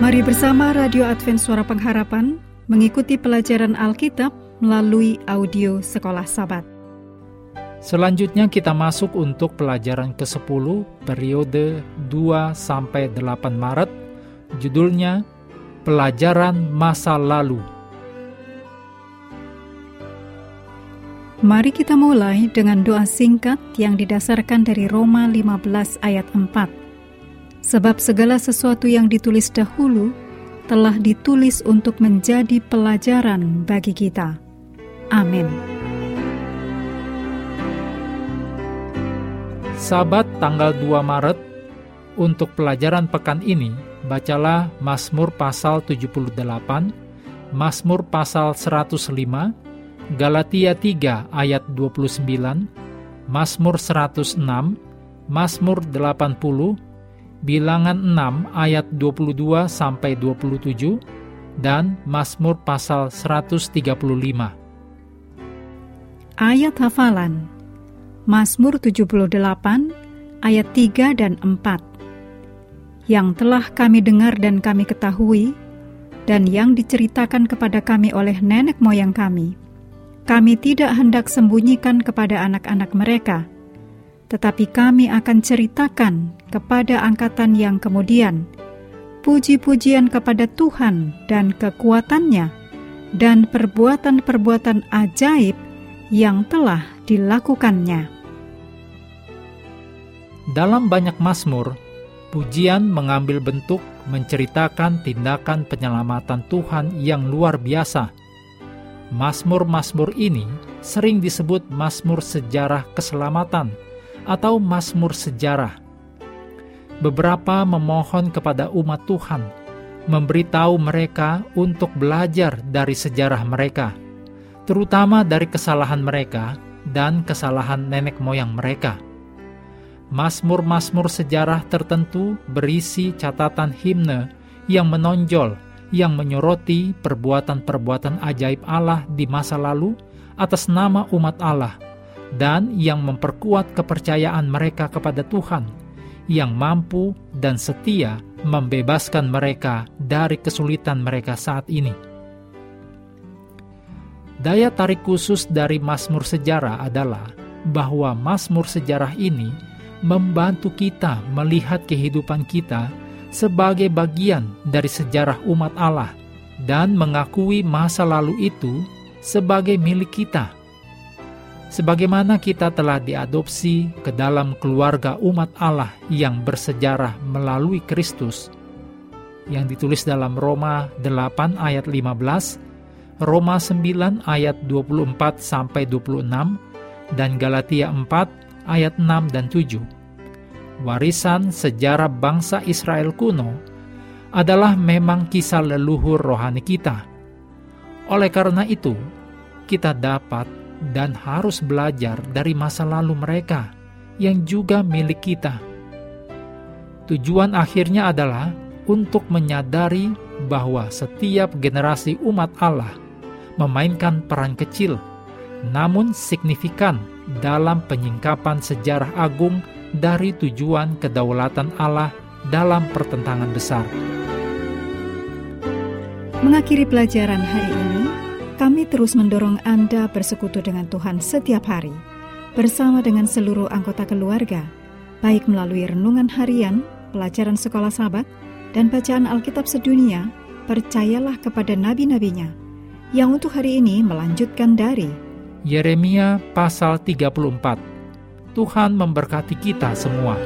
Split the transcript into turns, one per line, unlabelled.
Mari bersama Radio Advent Suara Pengharapan mengikuti pelajaran Alkitab melalui audio Sekolah Sabat.
Selanjutnya kita masuk untuk pelajaran ke-10 periode 2 sampai 8 Maret. Judulnya Pelajaran Masa Lalu.
Mari kita mulai dengan doa singkat yang didasarkan dari Roma 15 ayat 4. Sebab segala sesuatu yang ditulis dahulu telah ditulis untuk menjadi pelajaran bagi kita. Amin.
Sabat tanggal 2 Maret untuk pelajaran pekan ini bacalah Mazmur pasal 78, Mazmur pasal 105, Galatia 3 ayat 29, Mazmur 106, Mazmur 80, Bilangan 6 ayat 22 sampai 27 dan Mazmur pasal 135.
Ayat hafalan Mazmur 78 ayat 3 dan 4 Yang telah kami dengar dan kami ketahui dan yang diceritakan kepada kami oleh nenek moyang kami kami tidak hendak sembunyikan kepada anak-anak mereka, tetapi kami akan ceritakan kepada angkatan yang kemudian puji-pujian kepada Tuhan dan kekuatannya dan perbuatan-perbuatan ajaib yang telah dilakukannya.
Dalam banyak Mazmur, pujian mengambil bentuk menceritakan tindakan penyelamatan Tuhan yang luar biasa Mazmur-mazmur ini sering disebut mazmur sejarah keselamatan atau mazmur sejarah. Beberapa memohon kepada umat Tuhan, memberitahu mereka untuk belajar dari sejarah mereka, terutama dari kesalahan mereka dan kesalahan nenek moyang mereka. Mazmur-mazmur sejarah tertentu berisi catatan himne yang menonjol yang menyoroti perbuatan-perbuatan ajaib Allah di masa lalu atas nama umat Allah dan yang memperkuat kepercayaan mereka kepada Tuhan yang mampu dan setia membebaskan mereka dari kesulitan mereka saat ini. Daya tarik khusus dari Mazmur Sejarah adalah bahwa Mazmur Sejarah ini membantu kita melihat kehidupan kita sebagai bagian dari sejarah umat Allah dan mengakui masa lalu itu sebagai milik kita. Sebagaimana kita telah diadopsi ke dalam keluarga umat Allah yang bersejarah melalui Kristus, yang ditulis dalam Roma 8 ayat 15, Roma 9 ayat 24 sampai 26, dan Galatia 4 ayat 6 dan 7 warisan sejarah bangsa Israel kuno adalah memang kisah leluhur rohani kita. Oleh karena itu, kita dapat dan harus belajar dari masa lalu mereka yang juga milik kita. Tujuan akhirnya adalah untuk menyadari bahwa setiap generasi umat Allah memainkan peran kecil namun signifikan dalam penyingkapan sejarah agung dari tujuan kedaulatan Allah dalam pertentangan besar.
Mengakhiri pelajaran hari ini, kami terus mendorong Anda bersekutu dengan Tuhan setiap hari, bersama dengan seluruh anggota keluarga, baik melalui renungan harian, pelajaran sekolah sahabat, dan bacaan Alkitab sedunia, percayalah kepada nabi-nabinya, yang untuk hari ini melanjutkan dari
Yeremia pasal 34 Tuhan memberkati kita semua.